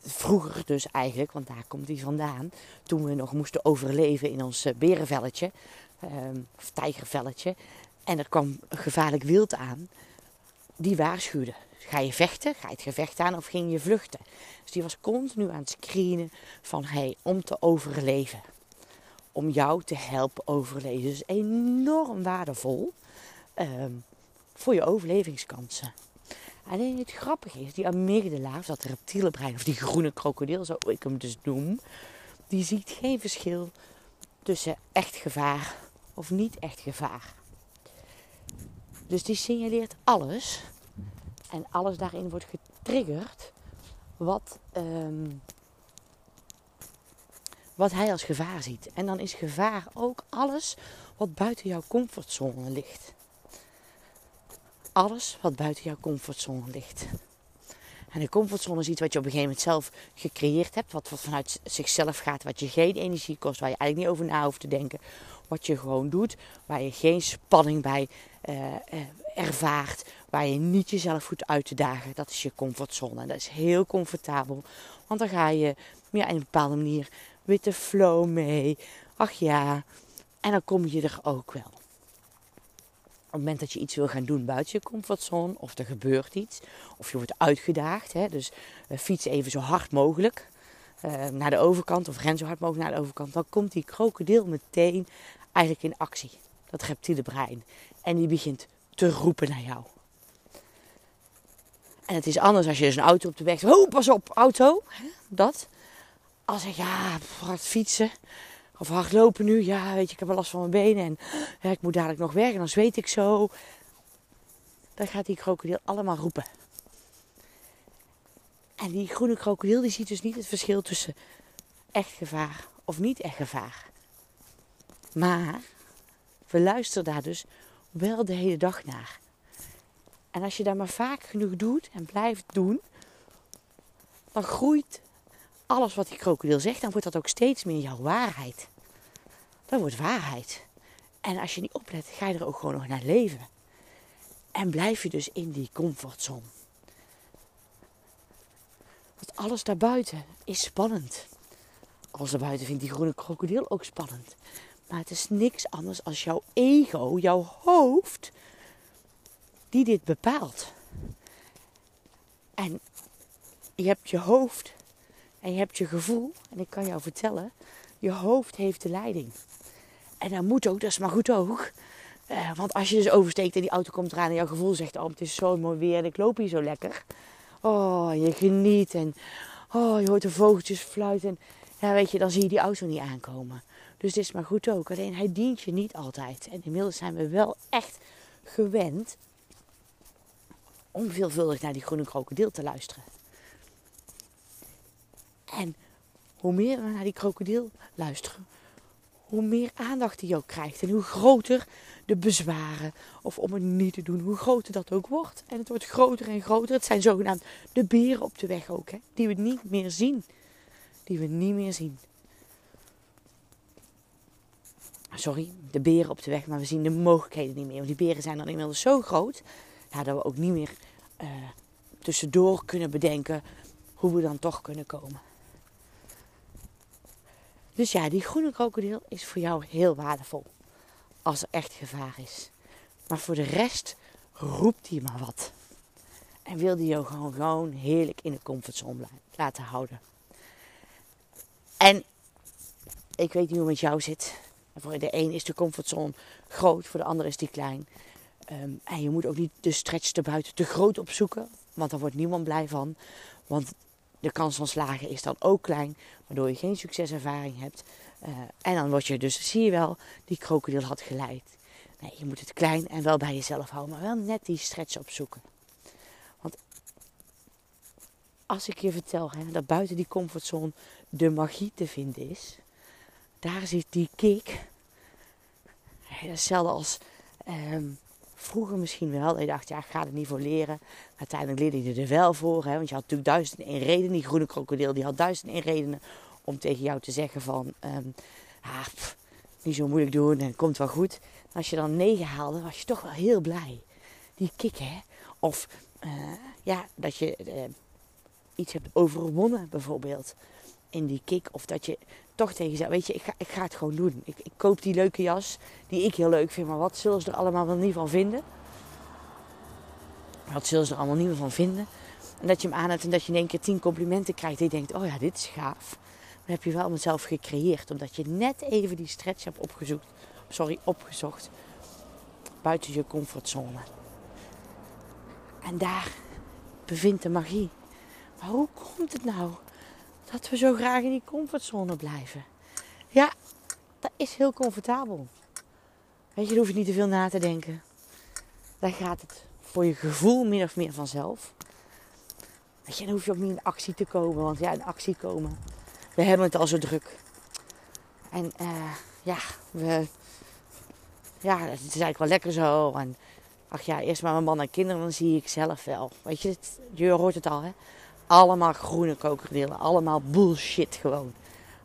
vroeger dus eigenlijk, want daar komt die vandaan, toen we nog moesten overleven in ons berenvelletje, uh, of tijgervelletje, en er kwam gevaarlijk wild aan, die waarschuwde. Ga je vechten? Ga je het gevecht aan of ging je vluchten? Dus die was continu aan het screenen van hey, om te overleven. Om jou te helpen overleven. Dus enorm waardevol um, voor je overlevingskansen. Alleen het grappige is, die amygdala, dat reptiele brein, of die groene krokodil, zo ik hem dus noem, die ziet geen verschil tussen echt gevaar of niet echt gevaar. Dus die signaleert alles en alles daarin wordt getriggerd wat, um, wat hij als gevaar ziet. En dan is gevaar ook alles wat buiten jouw comfortzone ligt. Alles wat buiten jouw comfortzone ligt. En de comfortzone is iets wat je op een gegeven moment zelf gecreëerd hebt. Wat, vanuit zichzelf gaat. Wat je geen energie kost. Waar je eigenlijk niet over na hoeft te denken. Wat je gewoon doet. Waar je geen spanning bij uh, uh, ervaart. Waar je niet jezelf goed uit te dagen. Dat is je comfortzone. En dat is heel comfortabel. Want dan ga je ja, in een bepaalde manier de flow mee. Ach ja. En dan kom je er ook wel. Op het moment dat je iets wil gaan doen buiten je comfortzone, of er gebeurt iets, of je wordt uitgedaagd, hè, dus uh, fiets even zo hard mogelijk uh, naar de overkant, of ren zo hard mogelijk naar de overkant, dan komt die krokodil meteen eigenlijk in actie. Dat reptiele brein. En die begint te roepen naar jou. En het is anders als je dus een auto op de weg zegt. Oh, pas op, auto. Dat. Als ik, ja, hard fietsen. Of hardlopen nu. Ja, weet je, ik heb wel last van mijn benen. En ja, ik moet dadelijk nog werken. Dan zweet ik zo. Dan gaat die krokodil allemaal roepen. En die groene krokodil die ziet dus niet het verschil tussen echt gevaar of niet echt gevaar. Maar we luisteren daar dus wel de hele dag naar. En als je dat maar vaak genoeg doet en blijft doen, dan groeit alles wat die krokodil zegt, dan wordt dat ook steeds meer jouw waarheid. Dat wordt waarheid. En als je niet oplet, ga je er ook gewoon nog naar leven. En blijf je dus in die comfortzone. Want alles daarbuiten is spannend. Alles daarbuiten vindt die groene krokodil ook spannend. Maar het is niks anders als jouw ego, jouw hoofd, die dit bepaalt. En je hebt je hoofd en je hebt je gevoel. En ik kan jou vertellen, je hoofd heeft de leiding. En dat moet ook, dat is maar goed ook. Eh, want als je dus oversteekt en die auto komt eraan en jouw gevoel zegt: Oh, het is zo mooi weer en ik loop hier zo lekker. Oh, je geniet en oh, je hoort de vogeltjes fluiten. Ja, weet je, dan zie je die auto niet aankomen. Dus dit is maar goed ook. Alleen hij dient je niet altijd. En inmiddels zijn we wel echt gewend om veelvuldig naar die groene krokodil te luisteren. En hoe meer we naar die krokodil luisteren, hoe meer aandacht hij ook krijgt. En hoe groter de bezwaren, of om het niet te doen, hoe groter dat ook wordt. En het wordt groter en groter. Het zijn zogenaamd de beren op de weg ook, hè, die we niet meer zien. Die we niet meer zien. Sorry, de beren op de weg, maar we zien de mogelijkheden niet meer. Want die beren zijn dan inmiddels zo groot ja, dat we ook niet meer uh, tussendoor kunnen bedenken hoe we dan toch kunnen komen. Dus ja, die groene krokodil is voor jou heel waardevol. Als er echt gevaar is. Maar voor de rest roept hij maar wat. En wil die jou gewoon, gewoon heerlijk in de comfortzone laten houden. En ik weet niet hoe het met jou zit. Voor de een is de comfortzone groot, voor de ander is die klein. Ehm, en je moet ook niet de stretch erbuiten te groot opzoeken, want daar wordt niemand blij van. Want de kans van slagen is dan ook klein, waardoor je geen succeservaring hebt. Uh, en dan word je dus, zie je wel, die krokodil had geleid. Nee, je moet het klein en wel bij jezelf houden, maar wel net die stretch opzoeken. Want als ik je vertel hè, dat buiten die comfortzone de magie te vinden is, daar zit die kick. Hetzelfde als um, vroeger misschien wel. Je dacht, ja, ik ga er niet voor leren. Uiteindelijk leerde je er wel voor. Hè, want je had natuurlijk duizend en één redenen. Die groene krokodil die had duizend en één redenen om tegen jou te zeggen van... Um, ah, niet zo moeilijk doen en het komt wel goed. Als je dan negen haalde, was je toch wel heel blij. Die kick, hè. Of uh, ja, dat je uh, iets hebt overwonnen bijvoorbeeld. In die kick. Of dat je toch tegen jezelf, weet je, ik ga, ik ga het gewoon doen. Ik, ik koop die leuke jas die ik heel leuk vind. Maar wat zullen ze er allemaal wel niet van vinden? Wat zullen ze er allemaal niet meer van vinden? En dat je hem aan hebt en dat je in één keer tien complimenten krijgt. Je denkt, oh ja, dit is gaaf. Dan heb je wel mezelf gecreëerd. Omdat je net even die stretch hebt opgezocht. Sorry, opgezocht. Buiten je comfortzone. En daar bevindt de magie. Maar hoe komt het nou dat we zo graag in die comfortzone blijven? Ja, dat is heel comfortabel. Weet je, daar hoef je niet te veel na te denken. Daar gaat het voor je gevoel min of meer vanzelf. Weet je, dan hoef je ook niet in actie te komen. Want ja, in actie komen. We hebben het al zo druk. En uh, ja, we, ja, het is eigenlijk wel lekker zo. En ach ja, eerst maar mijn man en kinderen, dan zie ik zelf wel. Weet je, je hoort het al, hè? Allemaal groene krokodillen. Allemaal bullshit gewoon.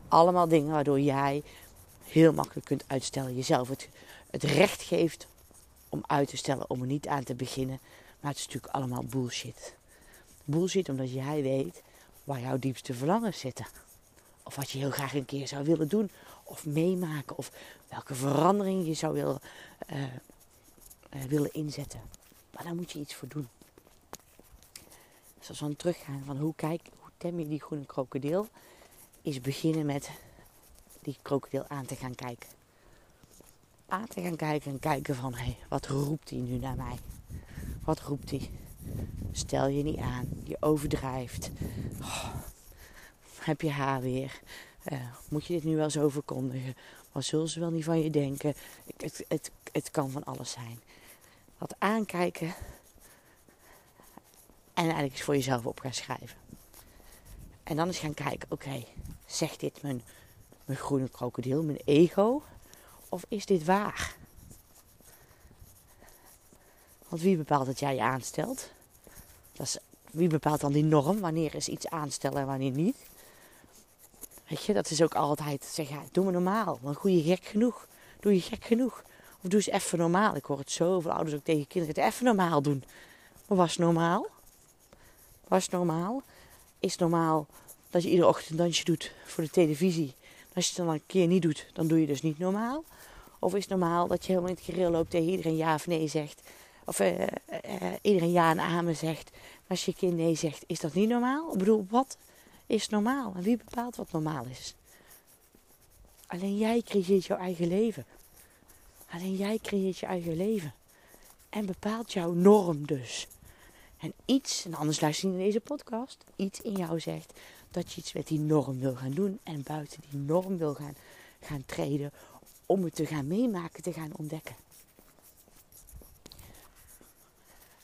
Allemaal dingen waardoor jij heel makkelijk kunt uitstellen. Jezelf het, het recht geeft om uit te stellen, om er niet aan te beginnen. Maar het is natuurlijk allemaal bullshit. Bullshit omdat jij weet waar jouw diepste verlangens zitten. Of wat je heel graag een keer zou willen doen. Of meemaken. Of welke verandering je zou willen, uh, uh, willen inzetten. Maar daar moet je iets voor doen. Dus als we teruggaan van hoe, kijk, hoe tem je die groene krokodil. Is beginnen met die krokodil aan te gaan kijken. Aan te gaan kijken en kijken van hé, hey, wat roept hij nu naar mij? Wat roept hij? Stel je niet aan, je overdrijft. Oh, heb je haar weer? Uh, moet je dit nu wel zo verkondigen? Wat zullen ze wel niet van je denken? Het, het, het kan van alles zijn. Wat aankijken en eigenlijk eens voor jezelf op gaan schrijven. En dan eens gaan kijken, oké, zegt dit mijn, mijn groene krokodil, mijn ego? Of is dit waar? Want wie bepaalt dat jij je aanstelt? Dat is, wie bepaalt dan die norm? Wanneer is iets aanstellen en wanneer niet? Weet je, dat is ook altijd zeg ja, doe me normaal. Doe je gek genoeg. Doe je gek genoeg. Of doe eens even normaal. Ik hoor het zoveel ouders ook tegen kinderen. Even normaal doen. Maar was normaal? Was normaal? Is normaal dat je iedere ochtend een dansje doet voor de televisie. Als je het dan een keer niet doet, dan doe je dus niet normaal. Of is het normaal dat je helemaal in het gereel loopt tegen iedereen ja of nee zegt. Of uh, uh, iedereen ja en amen zegt. Als je kind nee zegt, is dat niet normaal? Ik bedoel, wat is normaal? En wie bepaalt wat normaal is? Alleen jij creëert jouw eigen leven. Alleen jij creëert je eigen leven. En bepaalt jouw norm dus. En iets, en anders luister je in deze podcast, iets in jou zegt dat je iets met die norm wil gaan doen. En buiten die norm wil gaan, gaan treden om het te gaan meemaken, te gaan ontdekken.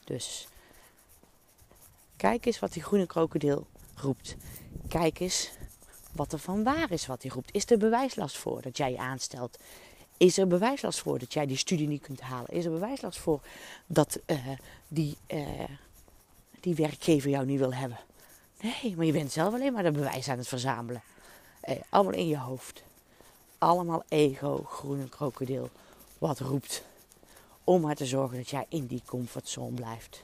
Dus kijk eens wat die groene krokodil roept. Kijk eens wat er van waar is wat hij roept. Is er bewijslast voor dat jij je aanstelt? Is er bewijslast voor dat jij die studie niet kunt halen? Is er bewijslast voor dat uh, die, uh, die werkgever jou niet wil hebben? Nee, maar je bent zelf alleen maar de bewijs aan het verzamelen. Hey, allemaal in je hoofd. Allemaal ego, groene krokodil, wat roept. Om maar te zorgen dat jij in die comfortzone blijft.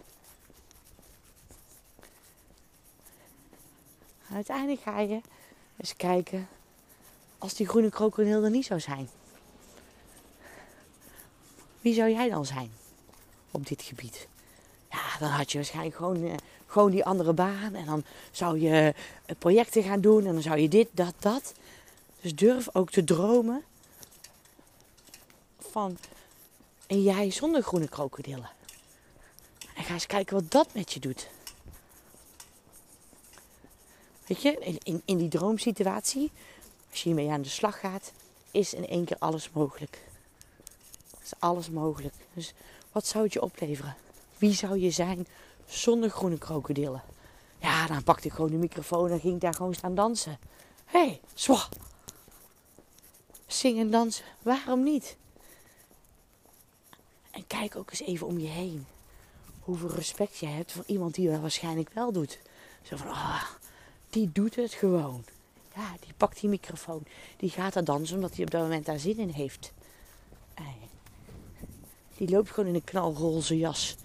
Uiteindelijk ga je eens kijken als die groene krokodil er niet zou zijn. Wie zou jij dan zijn op dit gebied? Ja, dan had je waarschijnlijk gewoon, uh, gewoon die andere baan. En dan zou je uh, projecten gaan doen. En dan zou je dit, dat, dat. Dus durf ook te dromen van een jij zonder groene krokodillen. En ga eens kijken wat dat met je doet. Weet je, in, in, in die droomsituatie, als je hiermee aan de slag gaat, is in één keer alles mogelijk. Is alles mogelijk. Dus wat zou het je opleveren? Wie zou je zijn zonder groene krokodillen? Ja, dan pakte ik gewoon de microfoon en ging daar gewoon staan dansen. Hé, hey, zwa. Zingen en dansen, waarom niet? En kijk ook eens even om je heen. Hoeveel respect je hebt voor iemand die dat waarschijnlijk wel doet. Zo van, ah, die doet het gewoon. Ja, die pakt die microfoon. Die gaat er dansen omdat hij op dat moment daar zin in heeft. Die loopt gewoon in een knalroze jas.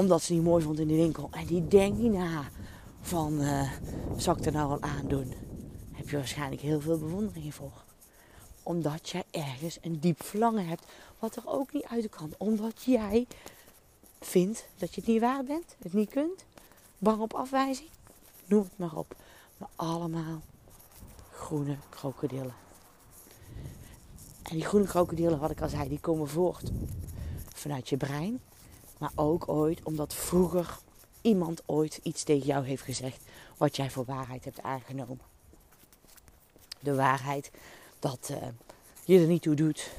Omdat ze die mooi vond in de winkel. En die denkt niet na van, uh, ik er nou wel aandoen? Heb je waarschijnlijk heel veel bewondering voor. Omdat jij ergens een diep verlangen hebt. Wat er ook niet uit kan. Omdat jij vindt dat je het niet waar bent. Het niet kunt. Bang op afwijzing noem het maar op. Maar allemaal groene krokodillen. En die groene krokodillen, wat ik al zei, die komen voort vanuit je brein. Maar ook ooit omdat vroeger iemand ooit iets tegen jou heeft gezegd wat jij voor waarheid hebt aangenomen. De waarheid dat uh, je er niet toe doet.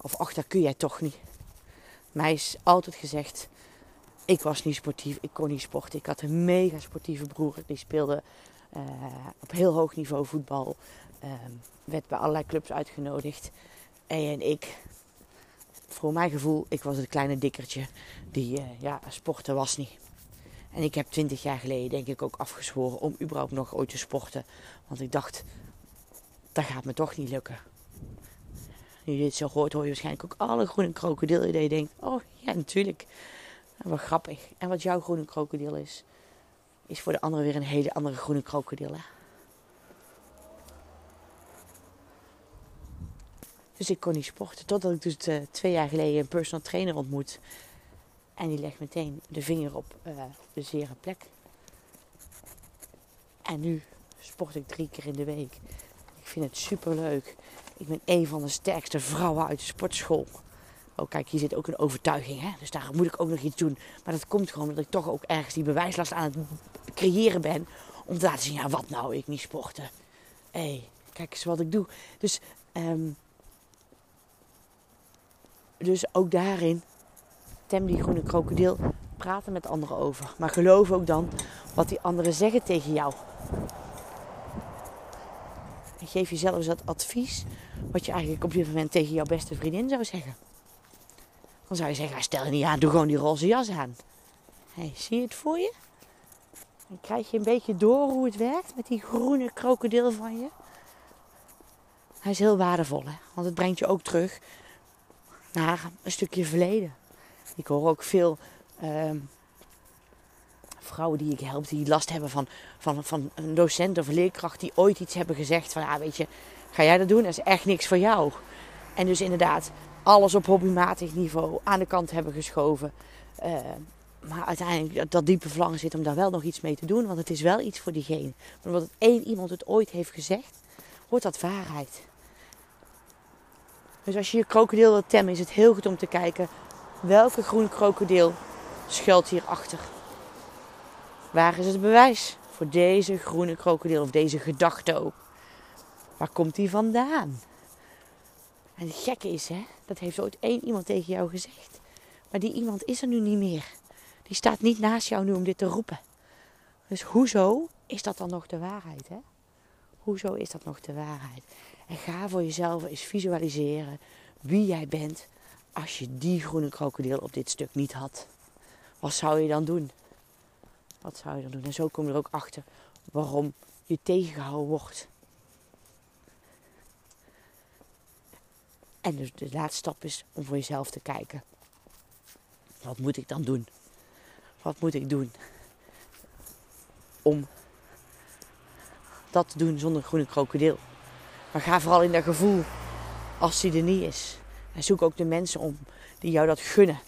Of ach, dat kun jij toch niet. Mij is altijd gezegd, ik was niet sportief, ik kon niet sporten. Ik had een mega sportieve broer, die speelde uh, op heel hoog niveau voetbal. Uh, werd bij allerlei clubs uitgenodigd. En ik, voor mijn gevoel, ik was het kleine dikkertje die, uh, ja, sporten was niet. En ik heb twintig jaar geleden denk ik ook afgezworen om überhaupt nog ooit te sporten. Want ik dacht, dat gaat me toch niet lukken. Nu je dit zo hoort, hoor je waarschijnlijk ook alle groene krokodillen. Die denkt, oh ja, natuurlijk. En wat grappig. En wat jouw groene krokodil is, is voor de andere weer een hele andere groene krokodil. Hè? Dus ik kon niet sporten. Totdat ik dus uh, twee jaar geleden een personal trainer ontmoet. En die legt meteen de vinger op uh, de zere plek. En nu sport ik drie keer in de week. Ik vind het super leuk. Ik ben een van de sterkste vrouwen uit de sportschool. Oh, kijk, hier zit ook een overtuiging. Hè? Dus daar moet ik ook nog iets doen. Maar dat komt gewoon omdat ik toch ook ergens die bewijslast aan het creëren ben. Om te laten zien, ja, wat nou, ik niet sporten. Hé, hey, kijk eens wat ik doe. Dus, um, dus ook daarin, tem die groene krokodil, praten met anderen over. Maar geloof ook dan wat die anderen zeggen tegen jou. En geef jezelf eens dat advies wat je eigenlijk op dit moment tegen jouw beste vriendin zou zeggen. Dan zou je zeggen, stel je niet aan, doe gewoon die roze jas aan. Hey, zie je het voor je? Dan krijg je een beetje door hoe het werkt met die groene krokodil van je. Hij is heel waardevol, hè? want het brengt je ook terug naar een stukje verleden. Ik hoor ook veel uh, vrouwen die ik help, die last hebben van, van, van een docent of leerkracht die ooit iets hebben gezegd van, ja, weet je, ga jij dat doen? Dat is echt niks voor jou. En dus inderdaad, alles op hobbymatig niveau aan de kant hebben geschoven. Uh, maar uiteindelijk dat diepe verlangen zit om daar wel nog iets mee te doen. Want het is wel iets voor diegene. Maar omdat één iemand het ooit heeft gezegd, wordt dat waarheid. Dus als je je krokodil wilt temmen, is het heel goed om te kijken welke groene krokodil schuilt hierachter. Waar is het bewijs voor deze groene krokodil of deze gedachte ook? Waar komt die vandaan? En het gekke is, hè, dat heeft ooit één iemand tegen jou gezegd. Maar die iemand is er nu niet meer. Die staat niet naast jou nu om dit te roepen. Dus hoezo is dat dan nog de waarheid? Hè? Hoezo is dat nog de waarheid? En ga voor jezelf eens visualiseren wie jij bent als je die groene krokodil op dit stuk niet had. Wat zou je dan doen? Wat zou je dan doen? En zo kom je er ook achter waarom je tegengehouden wordt. En dus de laatste stap is om voor jezelf te kijken. Wat moet ik dan doen? Wat moet ik doen om dat te doen zonder groene krokodil? Maar ga vooral in dat gevoel als die er niet is. En zoek ook de mensen om die jou dat gunnen.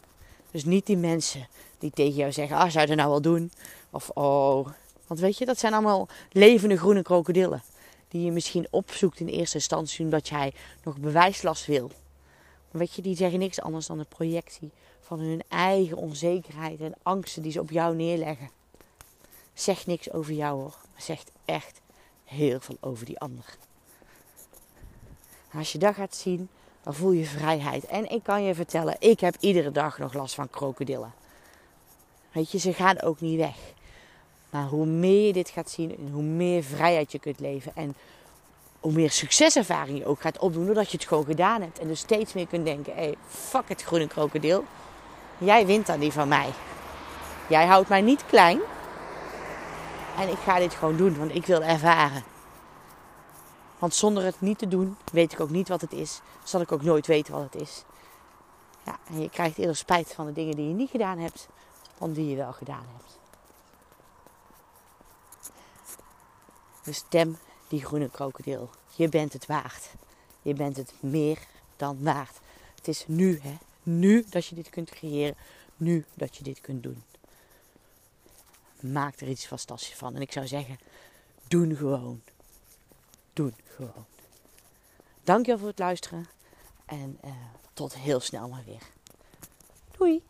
Dus niet die mensen die tegen jou zeggen: Ah, zou je dat nou wel doen? Of oh. Want weet je, dat zijn allemaal levende groene krokodillen. Die je misschien opzoekt in eerste instantie omdat jij nog bewijslast wil. Maar weet je, die zeggen niks anders dan een projectie van hun eigen onzekerheid en angsten die ze op jou neerleggen. Zegt niks over jou hoor, maar zegt echt heel veel over die ander. Als je dat gaat zien, dan voel je vrijheid. En ik kan je vertellen, ik heb iedere dag nog last van krokodillen. Weet je, ze gaan ook niet weg. Maar hoe meer je dit gaat zien en hoe meer vrijheid je kunt leven en hoe meer succeservaring je ook gaat opdoen doordat je het gewoon gedaan hebt. En dus steeds meer kunt denken, hé, hey, fuck het groene krokodil. Jij wint dan die van mij. Jij houdt mij niet klein. En ik ga dit gewoon doen, want ik wil ervaren. Want zonder het niet te doen, weet ik ook niet wat het is. Zal ik ook nooit weten wat het is. Ja, en je krijgt eerder spijt van de dingen die je niet gedaan hebt, dan die je wel gedaan hebt. Dus stem die groene krokodil. Je bent het waard. Je bent het meer dan waard. Het is nu, hè. Nu dat je dit kunt creëren. Nu dat je dit kunt doen. Maak er iets fantastisch van. En ik zou zeggen, doen gewoon. Doen gewoon. Dankjewel voor het luisteren. En uh, tot heel snel maar weer. Doei!